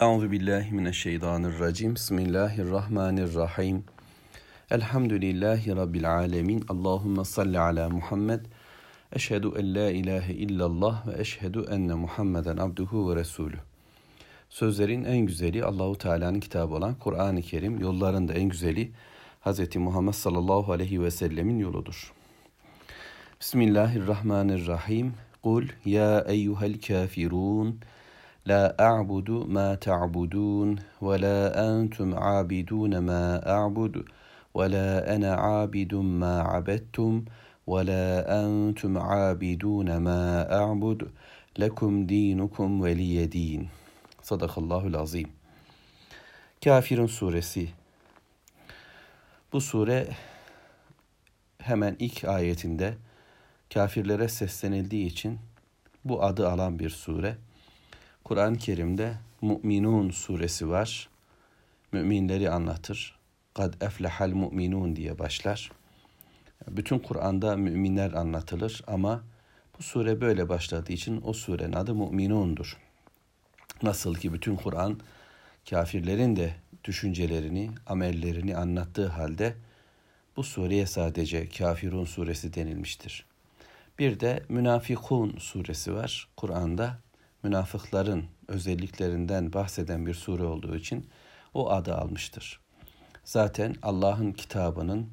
Euzu billahi mineşşeytanirracim. Bismillahirrahmanirrahim. Elhamdülillahi rabbil alamin. Allahumme salli ala Muhammed. Eşhedü en la ilahe illallah ve eşhedü enne Muhammeden abduhu ve resulü. Sözlerin en güzeli Allahu Teala'nın kitabı olan Kur'an-ı Kerim, yolların da en güzeli Hz. Muhammed sallallahu aleyhi ve sellemin yoludur. Bismillahirrahmanirrahim. Kul ya eyyuhel kafirun. La a'budu ma ta'budun ve la entum abidun ma a'budu ve la ana abidun ma abettum ve la entum abidun ma a'budu lekum dinukum veliye din. Sadakallahul azim. Kafirin suresi. Bu sure hemen ilk ayetinde kafirlere seslenildiği için bu adı alan bir sure. Kur'an-ı Kerim'de Mu'minun suresi var. Müminleri anlatır. Kad eflehal mu'minun diye başlar. Bütün Kur'an'da müminler anlatılır ama bu sure böyle başladığı için o surenin adı Mu'minundur. Nasıl ki bütün Kur'an kafirlerin de düşüncelerini, amellerini anlattığı halde bu sureye sadece Kafirun suresi denilmiştir. Bir de Münafikun suresi var Kur'an'da münafıkların özelliklerinden bahseden bir sure olduğu için o adı almıştır. Zaten Allah'ın kitabının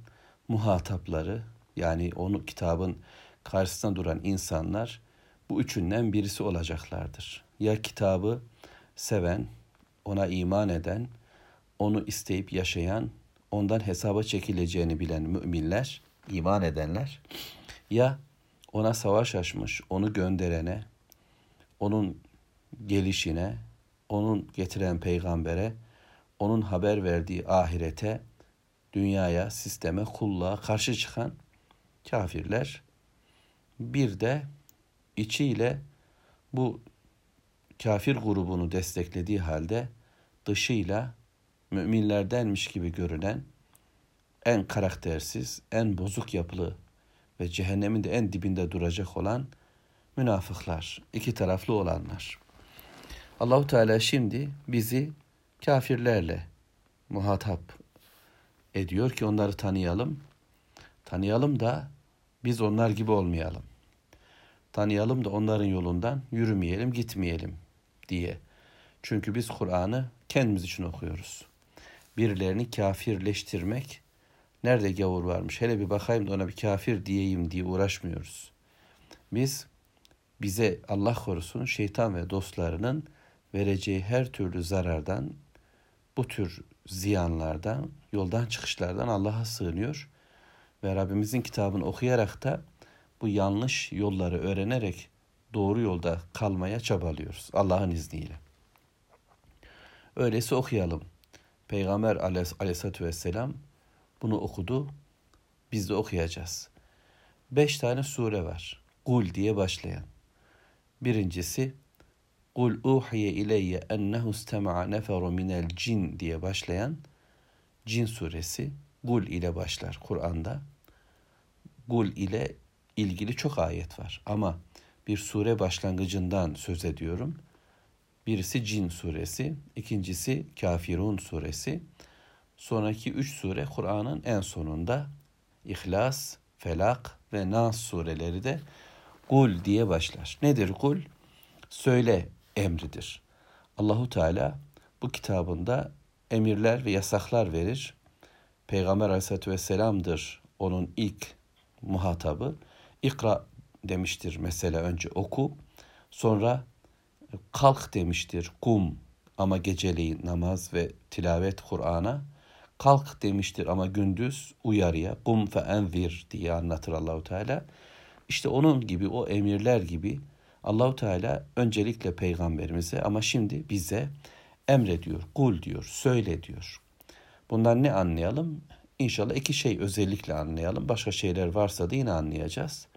muhatapları yani onu kitabın karşısında duran insanlar bu üçünden birisi olacaklardır. Ya kitabı seven, ona iman eden, onu isteyip yaşayan, ondan hesaba çekileceğini bilen müminler, iman edenler ya ona savaş açmış, onu gönderene, onun gelişine, onun getiren peygambere, onun haber verdiği ahirete, dünyaya, sisteme, kulluğa karşı çıkan kafirler bir de içiyle bu kafir grubunu desteklediği halde dışıyla müminlerdenmiş gibi görünen en karaktersiz, en bozuk yapılı ve cehennemin de en dibinde duracak olan münafıklar, iki taraflı olanlar. Allahu Teala şimdi bizi kafirlerle muhatap ediyor ki onları tanıyalım. Tanıyalım da biz onlar gibi olmayalım. Tanıyalım da onların yolundan yürümeyelim, gitmeyelim diye. Çünkü biz Kur'an'ı kendimiz için okuyoruz. Birilerini kafirleştirmek nerede gavur varmış hele bir bakayım da ona bir kafir diyeyim diye uğraşmıyoruz. Biz bize Allah korusun şeytan ve dostlarının vereceği her türlü zarardan, bu tür ziyanlardan, yoldan çıkışlardan Allah'a sığınıyor ve Rabbimizin kitabını okuyarak da bu yanlış yolları öğrenerek doğru yolda kalmaya çabalıyoruz Allah'ın izniyle. Öyleyse okuyalım. Peygamber aleyhissalatü vesselam bunu okudu. Biz de okuyacağız. Beş tane sure var. Kul diye başlayan. Birincisi Kul uhiye ileyye ennehu istema'a neferu minel cin diye başlayan Cin suresi Kul ile başlar Kur'an'da. Kul ile ilgili çok ayet var ama bir sure başlangıcından söz ediyorum. Birisi Cin suresi, ikincisi Kafirun suresi. Sonraki üç sure Kur'an'ın en sonunda İhlas, Felak ve Nas sureleri de Kul diye başlar. Nedir kul? Söyle emridir. Allahu Teala bu kitabında emirler ve yasaklar verir. Peygamber Aleyhisselatü Vesselam'dır onun ilk muhatabı. İkra demiştir mesela önce oku. Sonra kalk demiştir kum ama geceleyin namaz ve tilavet Kur'an'a. Kalk demiştir ama gündüz uyarıya kum fe envir diye anlatır Allahu Teala. İşte onun gibi o emirler gibi Allahu Teala öncelikle peygamberimize ama şimdi bize emrediyor, kul diyor, söyle diyor. Bundan ne anlayalım? İnşallah iki şey özellikle anlayalım. Başka şeyler varsa da yine anlayacağız.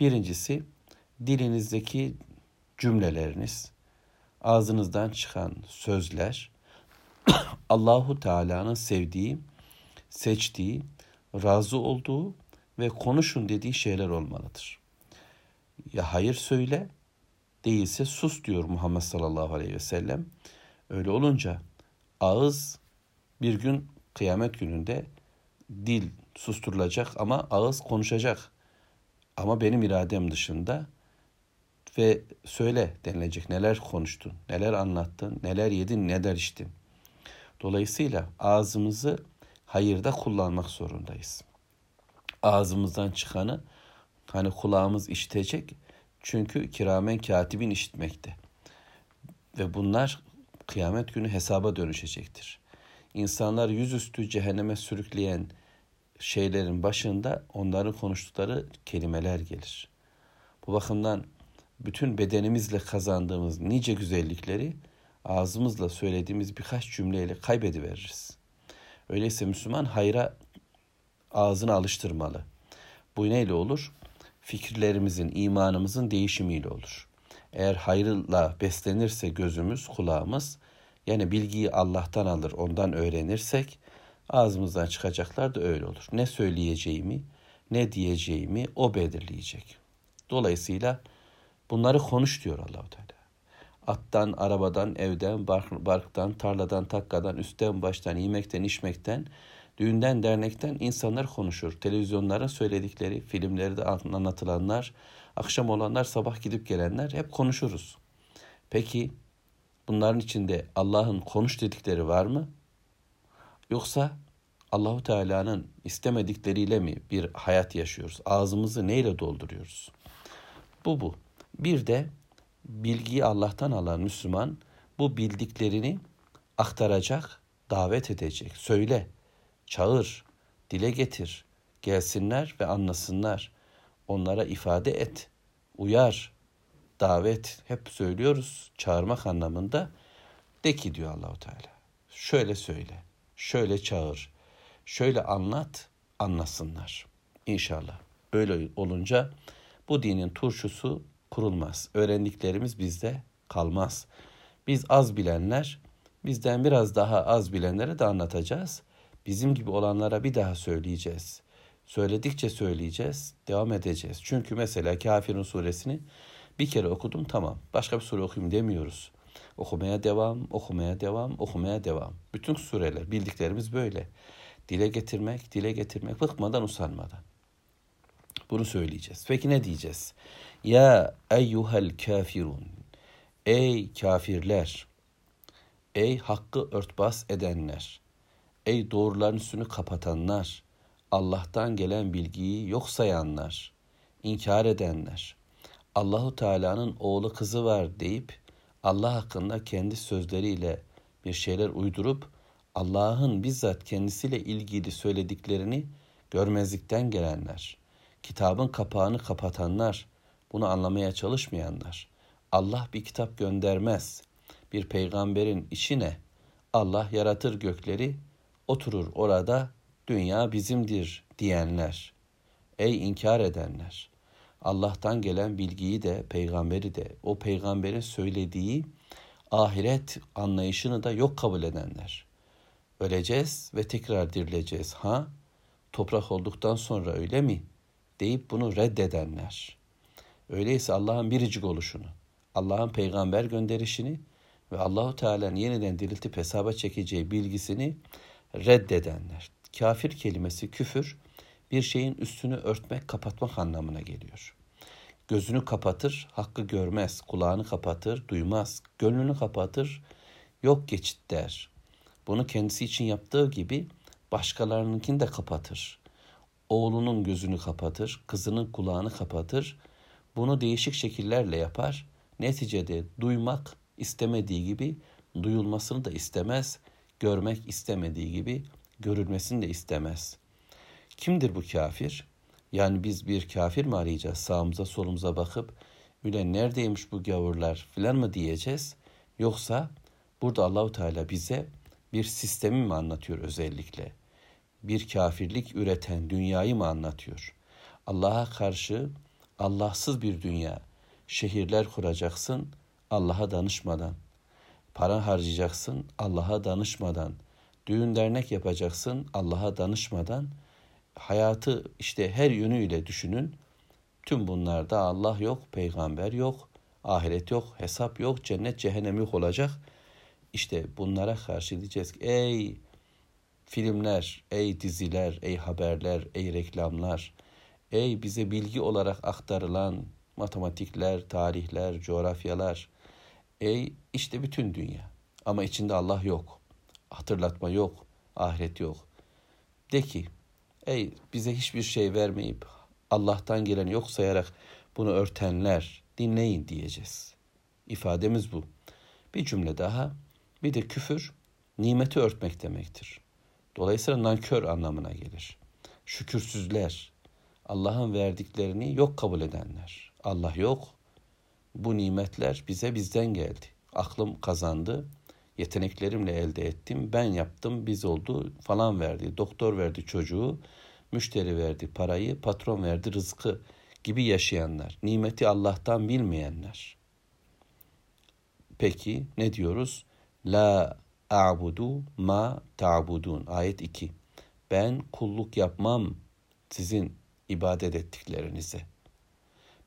Birincisi dilinizdeki cümleleriniz, ağzınızdan çıkan sözler Allahu Teala'nın sevdiği, seçtiği, razı olduğu ve konuşun dediği şeyler olmalıdır. Ya hayır söyle, değilse sus diyor Muhammed sallallahu aleyhi ve sellem. Öyle olunca ağız bir gün kıyamet gününde dil susturulacak ama ağız konuşacak. Ama benim iradem dışında ve söyle denilecek neler konuştun, neler anlattın, neler yedin, neler içtin. Dolayısıyla ağzımızı hayırda kullanmak zorundayız. Ağzımızdan çıkanı hani kulağımız işitecek çünkü kiramen katibin işitmekte. Ve bunlar kıyamet günü hesaba dönüşecektir. İnsanlar yüzüstü cehenneme sürükleyen şeylerin başında onların konuştukları kelimeler gelir. Bu bakımdan bütün bedenimizle kazandığımız nice güzellikleri ağzımızla söylediğimiz birkaç cümleyle kaybediveririz. Öyleyse Müslüman hayra ağzını alıştırmalı. Bu neyle olur? Fikirlerimizin, imanımızın değişimiyle olur. Eğer hayırla beslenirse gözümüz, kulağımız, yani bilgiyi Allah'tan alır, ondan öğrenirsek ağzımızdan çıkacaklar da öyle olur. Ne söyleyeceğimi, ne diyeceğimi o belirleyecek. Dolayısıyla bunları konuş diyor Allahu Teala. Attan, arabadan, evden, bark, barktan, tarladan, takkadan, üstten, baştan, yemekten, içmekten, düğünden, dernekten insanlar konuşur. Televizyonların söyledikleri, filmlerde anlatılanlar, akşam olanlar, sabah gidip gelenler hep konuşuruz. Peki bunların içinde Allah'ın konuş dedikleri var mı? Yoksa Allahu Teala'nın istemedikleriyle mi bir hayat yaşıyoruz? Ağzımızı neyle dolduruyoruz? Bu bu. Bir de bilgiyi Allah'tan alan Müslüman bu bildiklerini aktaracak, davet edecek. Söyle, çağır, dile getir, gelsinler ve anlasınlar. Onlara ifade et, uyar, davet hep söylüyoruz çağırmak anlamında. De ki diyor Allahu Teala. Şöyle söyle, şöyle çağır, şöyle anlat, anlasınlar. İnşallah. Böyle olunca bu dinin turşusu kurulmaz. Öğrendiklerimiz bizde kalmaz. Biz az bilenler, bizden biraz daha az bilenlere de anlatacağız. Bizim gibi olanlara bir daha söyleyeceğiz. Söyledikçe söyleyeceğiz, devam edeceğiz. Çünkü mesela Kafirun suresini bir kere okudum tamam. Başka bir sure okuyayım demiyoruz. Okumaya devam, okumaya devam, okumaya devam. Bütün sureler, bildiklerimiz böyle. Dile getirmek, dile getirmek, bıkmadan, usanmadan. Bunu söyleyeceğiz. Peki ne diyeceğiz? Ya eyyuhel kafirun. Ey kafirler. Ey hakkı örtbas edenler. Ey doğruların üstünü kapatanlar. Allah'tan gelen bilgiyi yok sayanlar. inkar edenler. Allahu Teala'nın oğlu kızı var deyip Allah hakkında kendi sözleriyle bir şeyler uydurup Allah'ın bizzat kendisiyle ilgili söylediklerini görmezlikten gelenler, kitabın kapağını kapatanlar, bunu anlamaya çalışmayanlar. Allah bir kitap göndermez. Bir peygamberin içine Allah yaratır gökleri, oturur orada dünya bizimdir diyenler. Ey inkar edenler! Allah'tan gelen bilgiyi de, peygamberi de, o peygamberin söylediği ahiret anlayışını da yok kabul edenler. Öleceğiz ve tekrar dirileceğiz. Ha? Toprak olduktan sonra öyle mi? deyip bunu reddedenler. Öyleyse Allah'ın biricik oluşunu, Allah'ın peygamber gönderişini ve Allahu Teala'nın yeniden diriltip hesaba çekeceği bilgisini reddedenler. Kafir kelimesi küfür bir şeyin üstünü örtmek, kapatmak anlamına geliyor. Gözünü kapatır, hakkı görmez, kulağını kapatır, duymaz, gönlünü kapatır, yok geçit der. Bunu kendisi için yaptığı gibi başkalarınınkini de kapatır. Oğlunun gözünü kapatır, kızının kulağını kapatır, bunu değişik şekillerle yapar. Neticede duymak istemediği gibi duyulmasını da istemez, görmek istemediği gibi görülmesini de istemez. Kimdir bu kafir? Yani biz bir kafir mi arayacağız? Sağımıza solumuza bakıp üle neredeymiş bu gavurlar filan mı diyeceğiz? Yoksa burada Allahu Teala bize bir sistemi mi anlatıyor özellikle? Bir kafirlik üreten dünyayı mı anlatıyor? Allah'a karşı Allahsız bir dünya. Şehirler kuracaksın Allah'a danışmadan. Para harcayacaksın Allah'a danışmadan. Düğün dernek yapacaksın Allah'a danışmadan. Hayatı işte her yönüyle düşünün. Tüm bunlarda Allah yok, peygamber yok, ahiret yok, hesap yok, cennet cehennem yok olacak. İşte bunlara karşı diyeceğiz ki ey filmler, ey diziler, ey haberler, ey reklamlar, ey bize bilgi olarak aktarılan matematikler, tarihler, coğrafyalar, ey işte bütün dünya. Ama içinde Allah yok. Hatırlatma yok, ahiret yok. De ki, ey bize hiçbir şey vermeyip Allah'tan gelen yok sayarak bunu örtenler dinleyin diyeceğiz. İfademiz bu. Bir cümle daha. Bir de küfür nimeti örtmek demektir. Dolayısıyla nankör anlamına gelir. Şükürsüzler, Allah'ın verdiklerini yok kabul edenler. Allah yok. Bu nimetler bize bizden geldi. Aklım kazandı. Yeteneklerimle elde ettim. Ben yaptım, biz oldu falan verdi. Doktor verdi çocuğu, müşteri verdi parayı, patron verdi rızkı gibi yaşayanlar. Nimeti Allah'tan bilmeyenler. Peki ne diyoruz? La a'budu ma ta'budun. Ayet 2. Ben kulluk yapmam sizin ibadet ettiklerinize.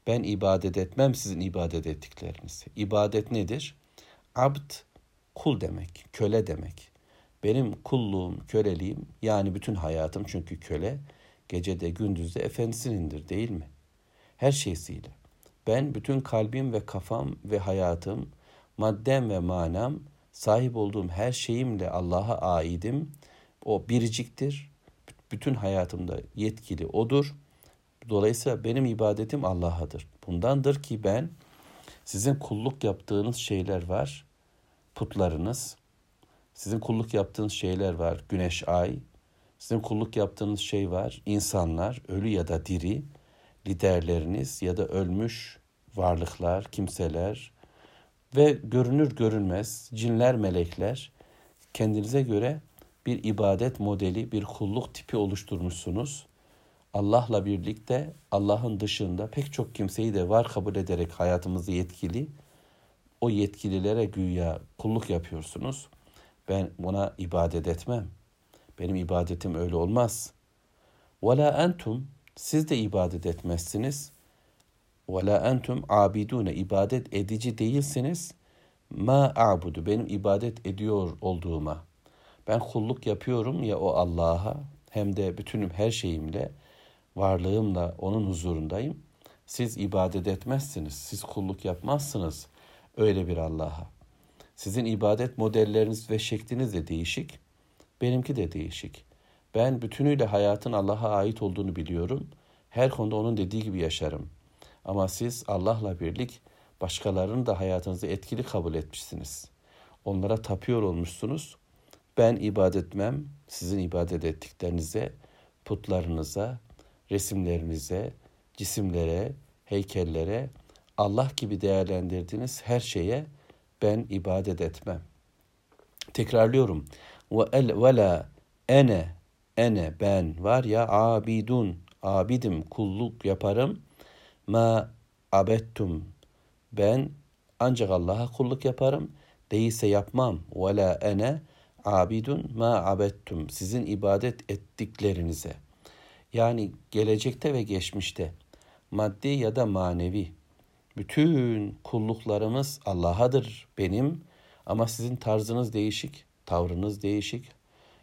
Ben ibadet etmem sizin ibadet ettiklerinize. İbadet nedir? Abd kul demek, köle demek. Benim kulluğum, köleliğim yani bütün hayatım çünkü köle gecede gündüzde efendisinindir değil mi? Her şeysiyle. Ben bütün kalbim ve kafam ve hayatım, maddem ve manam, sahip olduğum her şeyimle Allah'a aidim. O biriciktir. Bütün hayatımda yetkili odur. Dolayısıyla benim ibadetim Allah'adır. Bundandır ki ben sizin kulluk yaptığınız şeyler var. Putlarınız. Sizin kulluk yaptığınız şeyler var. Güneş, ay. Sizin kulluk yaptığınız şey var. İnsanlar, ölü ya da diri. Liderleriniz ya da ölmüş varlıklar, kimseler ve görünür görünmez cinler, melekler kendinize göre bir ibadet modeli, bir kulluk tipi oluşturmuşsunuz. Allah'la birlikte Allah'ın dışında pek çok kimseyi de var kabul ederek hayatımızı yetkili o yetkililere güya kulluk yapıyorsunuz. Ben buna ibadet etmem. Benim ibadetim öyle olmaz. Vela entum siz de ibadet etmezsiniz. Vela entum abidune ibadet edici değilsiniz. Ma abudu benim ibadet ediyor olduğuma. Ben kulluk yapıyorum ya o Allah'a hem de bütünüm her şeyimle varlığımla onun huzurundayım. Siz ibadet etmezsiniz. Siz kulluk yapmazsınız öyle bir Allah'a. Sizin ibadet modelleriniz ve şekliniz de değişik. Benimki de değişik. Ben bütünüyle hayatın Allah'a ait olduğunu biliyorum. Her konuda onun dediği gibi yaşarım. Ama siz Allah'la birlik başkalarının da hayatınızı etkili kabul etmişsiniz. Onlara tapıyor olmuşsunuz. Ben ibadet etmem, sizin ibadet ettiklerinize, putlarınıza, resimlerinize, cisimlere, heykellere, Allah gibi değerlendirdiğiniz her şeye ben ibadet etmem. Tekrarlıyorum. Ve el ve la ene ene ben var ya abidun abidim kulluk yaparım ma abettum ben ancak Allah'a kulluk yaparım değilse yapmam ve la ene abidun ma abettum sizin ibadet ettiklerinize yani gelecekte ve geçmişte maddi ya da manevi bütün kulluklarımız Allah'adır benim ama sizin tarzınız değişik, tavrınız değişik,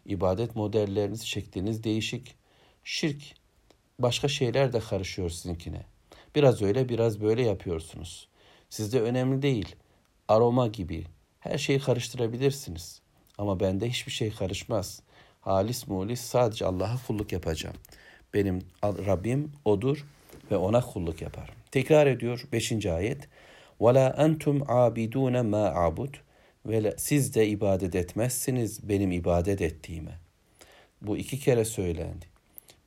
ibadet modelleriniz, şekliniz değişik. Şirk başka şeyler de karışıyor sizinkine. Biraz öyle biraz böyle yapıyorsunuz. Sizde önemli değil. Aroma gibi her şeyi karıştırabilirsiniz. Ama bende hiçbir şey karışmaz. Halis mulis sadece Allah'a kulluk yapacağım Benim Rabbim odur ve ona kulluk yaparım. Tekrar ediyor 5. ayet. وَلَا أَنْتُمْ عَابِدُونَ مَا عَبُدُ Ve siz de ibadet etmezsiniz benim ibadet ettiğime. Bu iki kere söylendi.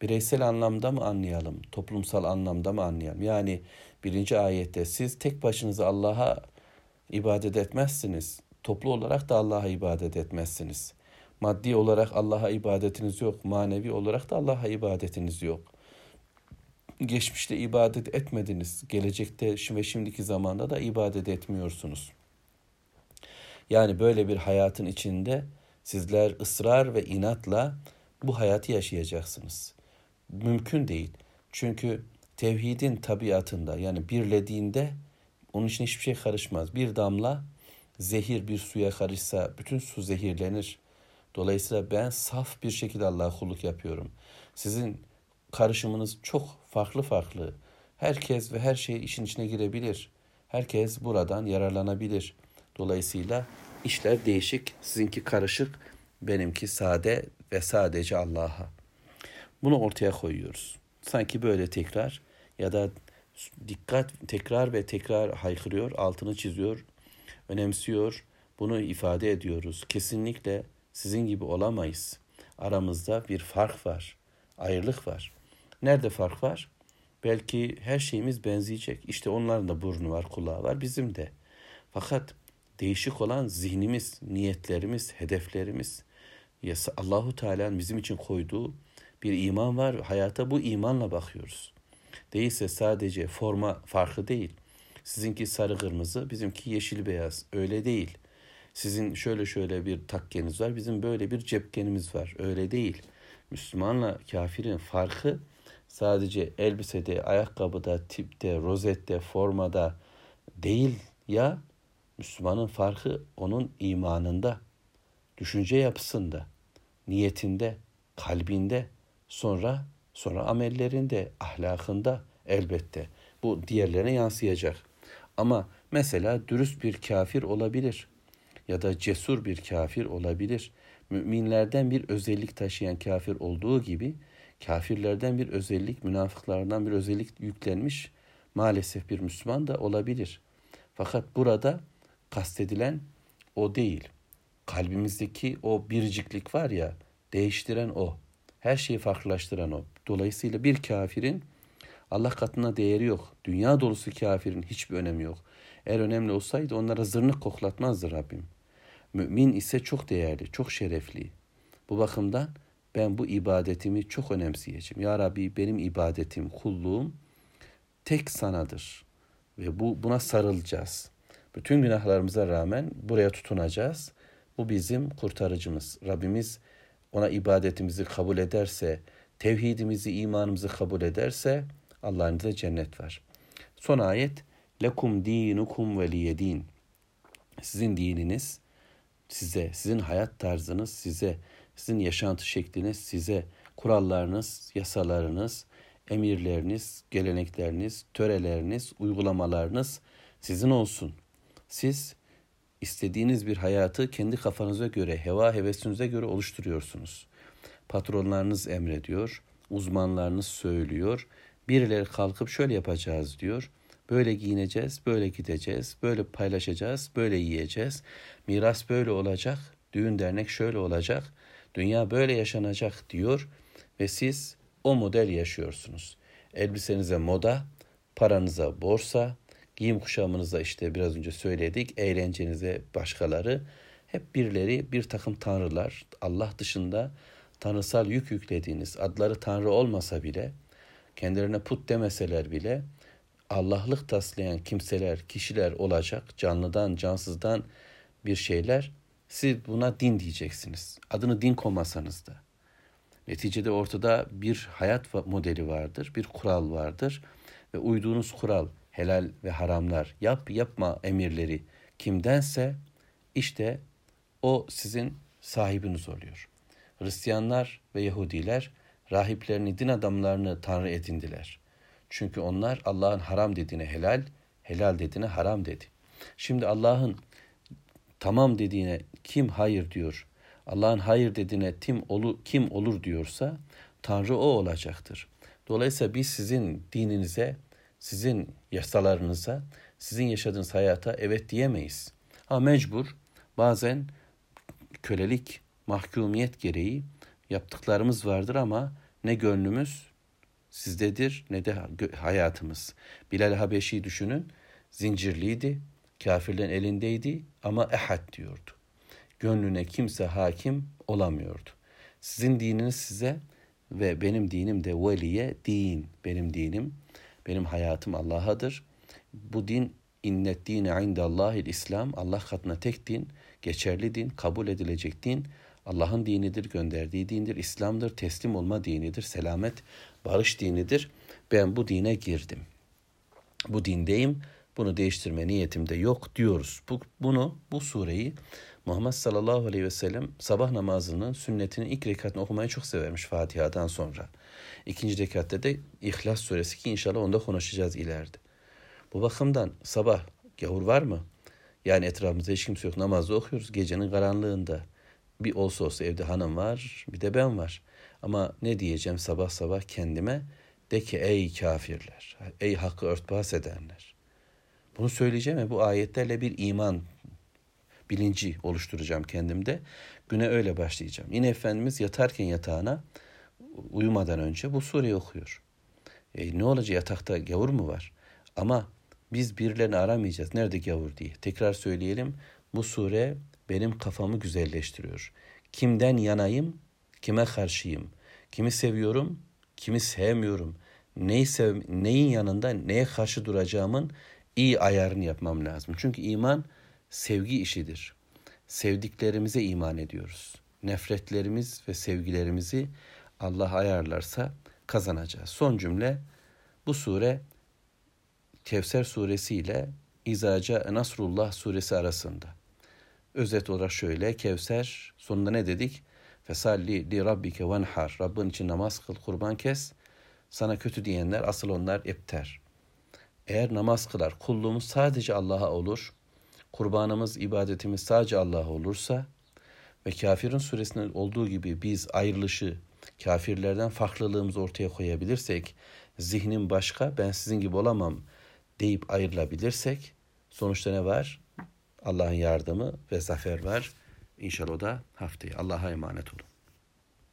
Bireysel anlamda mı anlayalım, toplumsal anlamda mı anlayalım? Yani birinci ayette siz tek başınıza Allah'a ibadet etmezsiniz. Toplu olarak da Allah'a ibadet etmezsiniz. Maddi olarak Allah'a ibadetiniz yok. Manevi olarak da Allah'a ibadetiniz yok. Geçmişte ibadet etmediniz. Gelecekte ve şimdiki zamanda da ibadet etmiyorsunuz. Yani böyle bir hayatın içinde sizler ısrar ve inatla bu hayatı yaşayacaksınız. Mümkün değil. Çünkü tevhidin tabiatında yani birlediğinde onun için hiçbir şey karışmaz. Bir damla zehir bir suya karışsa bütün su zehirlenir. Dolayısıyla ben saf bir şekilde Allah'a kulluk yapıyorum. Sizin karışımınız çok farklı farklı. Herkes ve her şey işin içine girebilir. Herkes buradan yararlanabilir. Dolayısıyla işler değişik. Sizinki karışık, benimki sade ve sadece Allah'a. Bunu ortaya koyuyoruz. Sanki böyle tekrar ya da dikkat tekrar ve tekrar haykırıyor, altını çiziyor, önemsiyor. Bunu ifade ediyoruz. Kesinlikle sizin gibi olamayız. Aramızda bir fark var, ayrılık var. Nerede fark var? Belki her şeyimiz benzeyecek. İşte onların da burnu var, kulağı var, bizim de. Fakat değişik olan zihnimiz, niyetlerimiz, hedeflerimiz. Allahu Teala'nın bizim için koyduğu bir iman var. Hayata bu imanla bakıyoruz. Değilse sadece forma farkı değil. Sizinki sarı kırmızı, bizimki yeşil beyaz. Öyle değil. Sizin şöyle şöyle bir takkeniz var, bizim böyle bir cepkenimiz var. Öyle değil. Müslümanla kafirin farkı sadece elbisede, ayakkabıda, tipte, rozette, formada değil ya Müslümanın farkı onun imanında, düşünce yapısında, niyetinde, kalbinde, sonra sonra amellerinde, ahlakında elbette. Bu diğerlerine yansıyacak. Ama mesela dürüst bir kafir olabilir ya da cesur bir kafir olabilir. Müminlerden bir özellik taşıyan kafir olduğu gibi kafirlerden bir özellik, münafıklardan bir özellik yüklenmiş maalesef bir Müslüman da olabilir. Fakat burada kastedilen o değil. Kalbimizdeki o biriciklik var ya, değiştiren o. Her şeyi farklılaştıran o. Dolayısıyla bir kafirin Allah katına değeri yok. Dünya dolusu kafirin hiçbir önemi yok. Eğer önemli olsaydı onlara zırnık koklatmazdı Rabbim. Mümin ise çok değerli, çok şerefli. Bu bakımdan ben bu ibadetimi çok önemseyeceğim. Ya Rabbi benim ibadetim, kulluğum tek sanadır. Ve bu buna sarılacağız. Bütün günahlarımıza rağmen buraya tutunacağız. Bu bizim kurtarıcımız. Rabbimiz ona ibadetimizi kabul ederse, tevhidimizi, imanımızı kabul ederse Allah'ın cennet var. Son ayet lekum dinukum veliyedin. Sizin dininiz size, sizin hayat tarzınız size, sizin yaşantı şekliniz size, kurallarınız, yasalarınız, emirleriniz, gelenekleriniz, töreleriniz, uygulamalarınız sizin olsun. Siz istediğiniz bir hayatı kendi kafanıza göre, heva hevesinize göre oluşturuyorsunuz. Patronlarınız emrediyor, uzmanlarınız söylüyor. Birileri kalkıp şöyle yapacağız diyor. Böyle giyineceğiz, böyle gideceğiz, böyle paylaşacağız, böyle yiyeceğiz. Miras böyle olacak, düğün dernek şöyle olacak, dünya böyle yaşanacak diyor ve siz o model yaşıyorsunuz. Elbisenize moda, paranıza borsa, giyim kuşamınıza işte biraz önce söyledik, eğlencenize başkaları, hep birileri bir takım tanrılar, Allah dışında tanrısal yük yüklediğiniz, adları tanrı olmasa bile, kendilerine put demeseler bile, Allah'lık taslayan kimseler, kişiler olacak, canlıdan, cansızdan bir şeyler, siz buna din diyeceksiniz. Adını din koymasanız da. Neticede ortada bir hayat modeli vardır, bir kural vardır ve uyduğunuz kural helal ve haramlar, yap yapma emirleri kimdense işte o sizin sahibiniz oluyor. Hristiyanlar ve Yahudiler rahiplerini, din adamlarını tanrı edindiler. Çünkü onlar Allah'ın haram dediğine helal, helal dediğine haram dedi. Şimdi Allah'ın tamam dediğine kim hayır diyor, Allah'ın hayır dediğine kim olur, kim olur diyorsa Tanrı o olacaktır. Dolayısıyla biz sizin dininize sizin yasalarınıza, sizin yaşadığınız hayata evet diyemeyiz. Ha mecbur bazen kölelik, mahkumiyet gereği yaptıklarımız vardır ama ne gönlümüz sizdedir ne de hayatımız. Bilal Habeşi düşünün zincirliydi, kafirlerin elindeydi ama ehad diyordu. Gönlüne kimse hakim olamıyordu. Sizin dininiz size ve benim dinim de veliye din, benim dinim benim hayatım Allah'adır. Bu din innet dine indallahil İslam. Allah katına tek din, geçerli din, kabul edilecek din. Allah'ın dinidir, gönderdiği dindir, İslam'dır, teslim olma dinidir, selamet, barış dinidir. Ben bu dine girdim. Bu dindeyim, Bunu değiştirme niyetim de yok diyoruz. Bu, bunu, bu sureyi Muhammed sallallahu aleyhi ve sellem sabah namazının sünnetinin ilk rekatını okumayı çok severmiş Fatiha'dan sonra. İkinci rekatte de İhlas suresi ki inşallah onda konuşacağız ileride. Bu bakımdan sabah gavur var mı? Yani etrafımızda hiç kimse yok. Namazı okuyoruz gecenin karanlığında. Bir olsa olsa evde hanım var, bir de ben var. Ama ne diyeceğim sabah sabah kendime? De ki ey kafirler, ey hakkı örtbas edenler. Bunu söyleyeceğim ve bu ayetlerle bir iman bilinci oluşturacağım kendimde. Güne öyle başlayacağım. Yine Efendimiz yatarken yatağına uyumadan önce bu sureyi okuyor. E, ne olacak yatakta gavur mu var? Ama biz birilerini aramayacağız. Nerede gavur diye. Tekrar söyleyelim. Bu sure benim kafamı güzelleştiriyor. Kimden yanayım, kime karşıyım? Kimi seviyorum, kimi sevmiyorum? Neyi sev, neyin yanında neye karşı duracağımın iyi ayarını yapmam lazım. Çünkü iman sevgi işidir. Sevdiklerimize iman ediyoruz. Nefretlerimiz ve sevgilerimizi Allah ayarlarsa kazanacağız. Son cümle bu sure Kevser suresi ile İzaca Nasrullah suresi arasında. Özet olarak şöyle Kevser sonunda ne dedik? Fesalli li rabbike venhar. Rabbin için namaz kıl, kurban kes. Sana kötü diyenler asıl onlar epter. Eğer namaz kılar, kulluğumuz sadece Allah'a olur, kurbanımız, ibadetimiz sadece Allah'a olursa ve kafirin suresinde olduğu gibi biz ayrılışı, kafirlerden farklılığımızı ortaya koyabilirsek, zihnim başka, ben sizin gibi olamam deyip ayrılabilirsek, sonuçta ne var? Allah'ın yardımı ve zafer var. İnşallah o da haftaya. Allah'a emanet olun.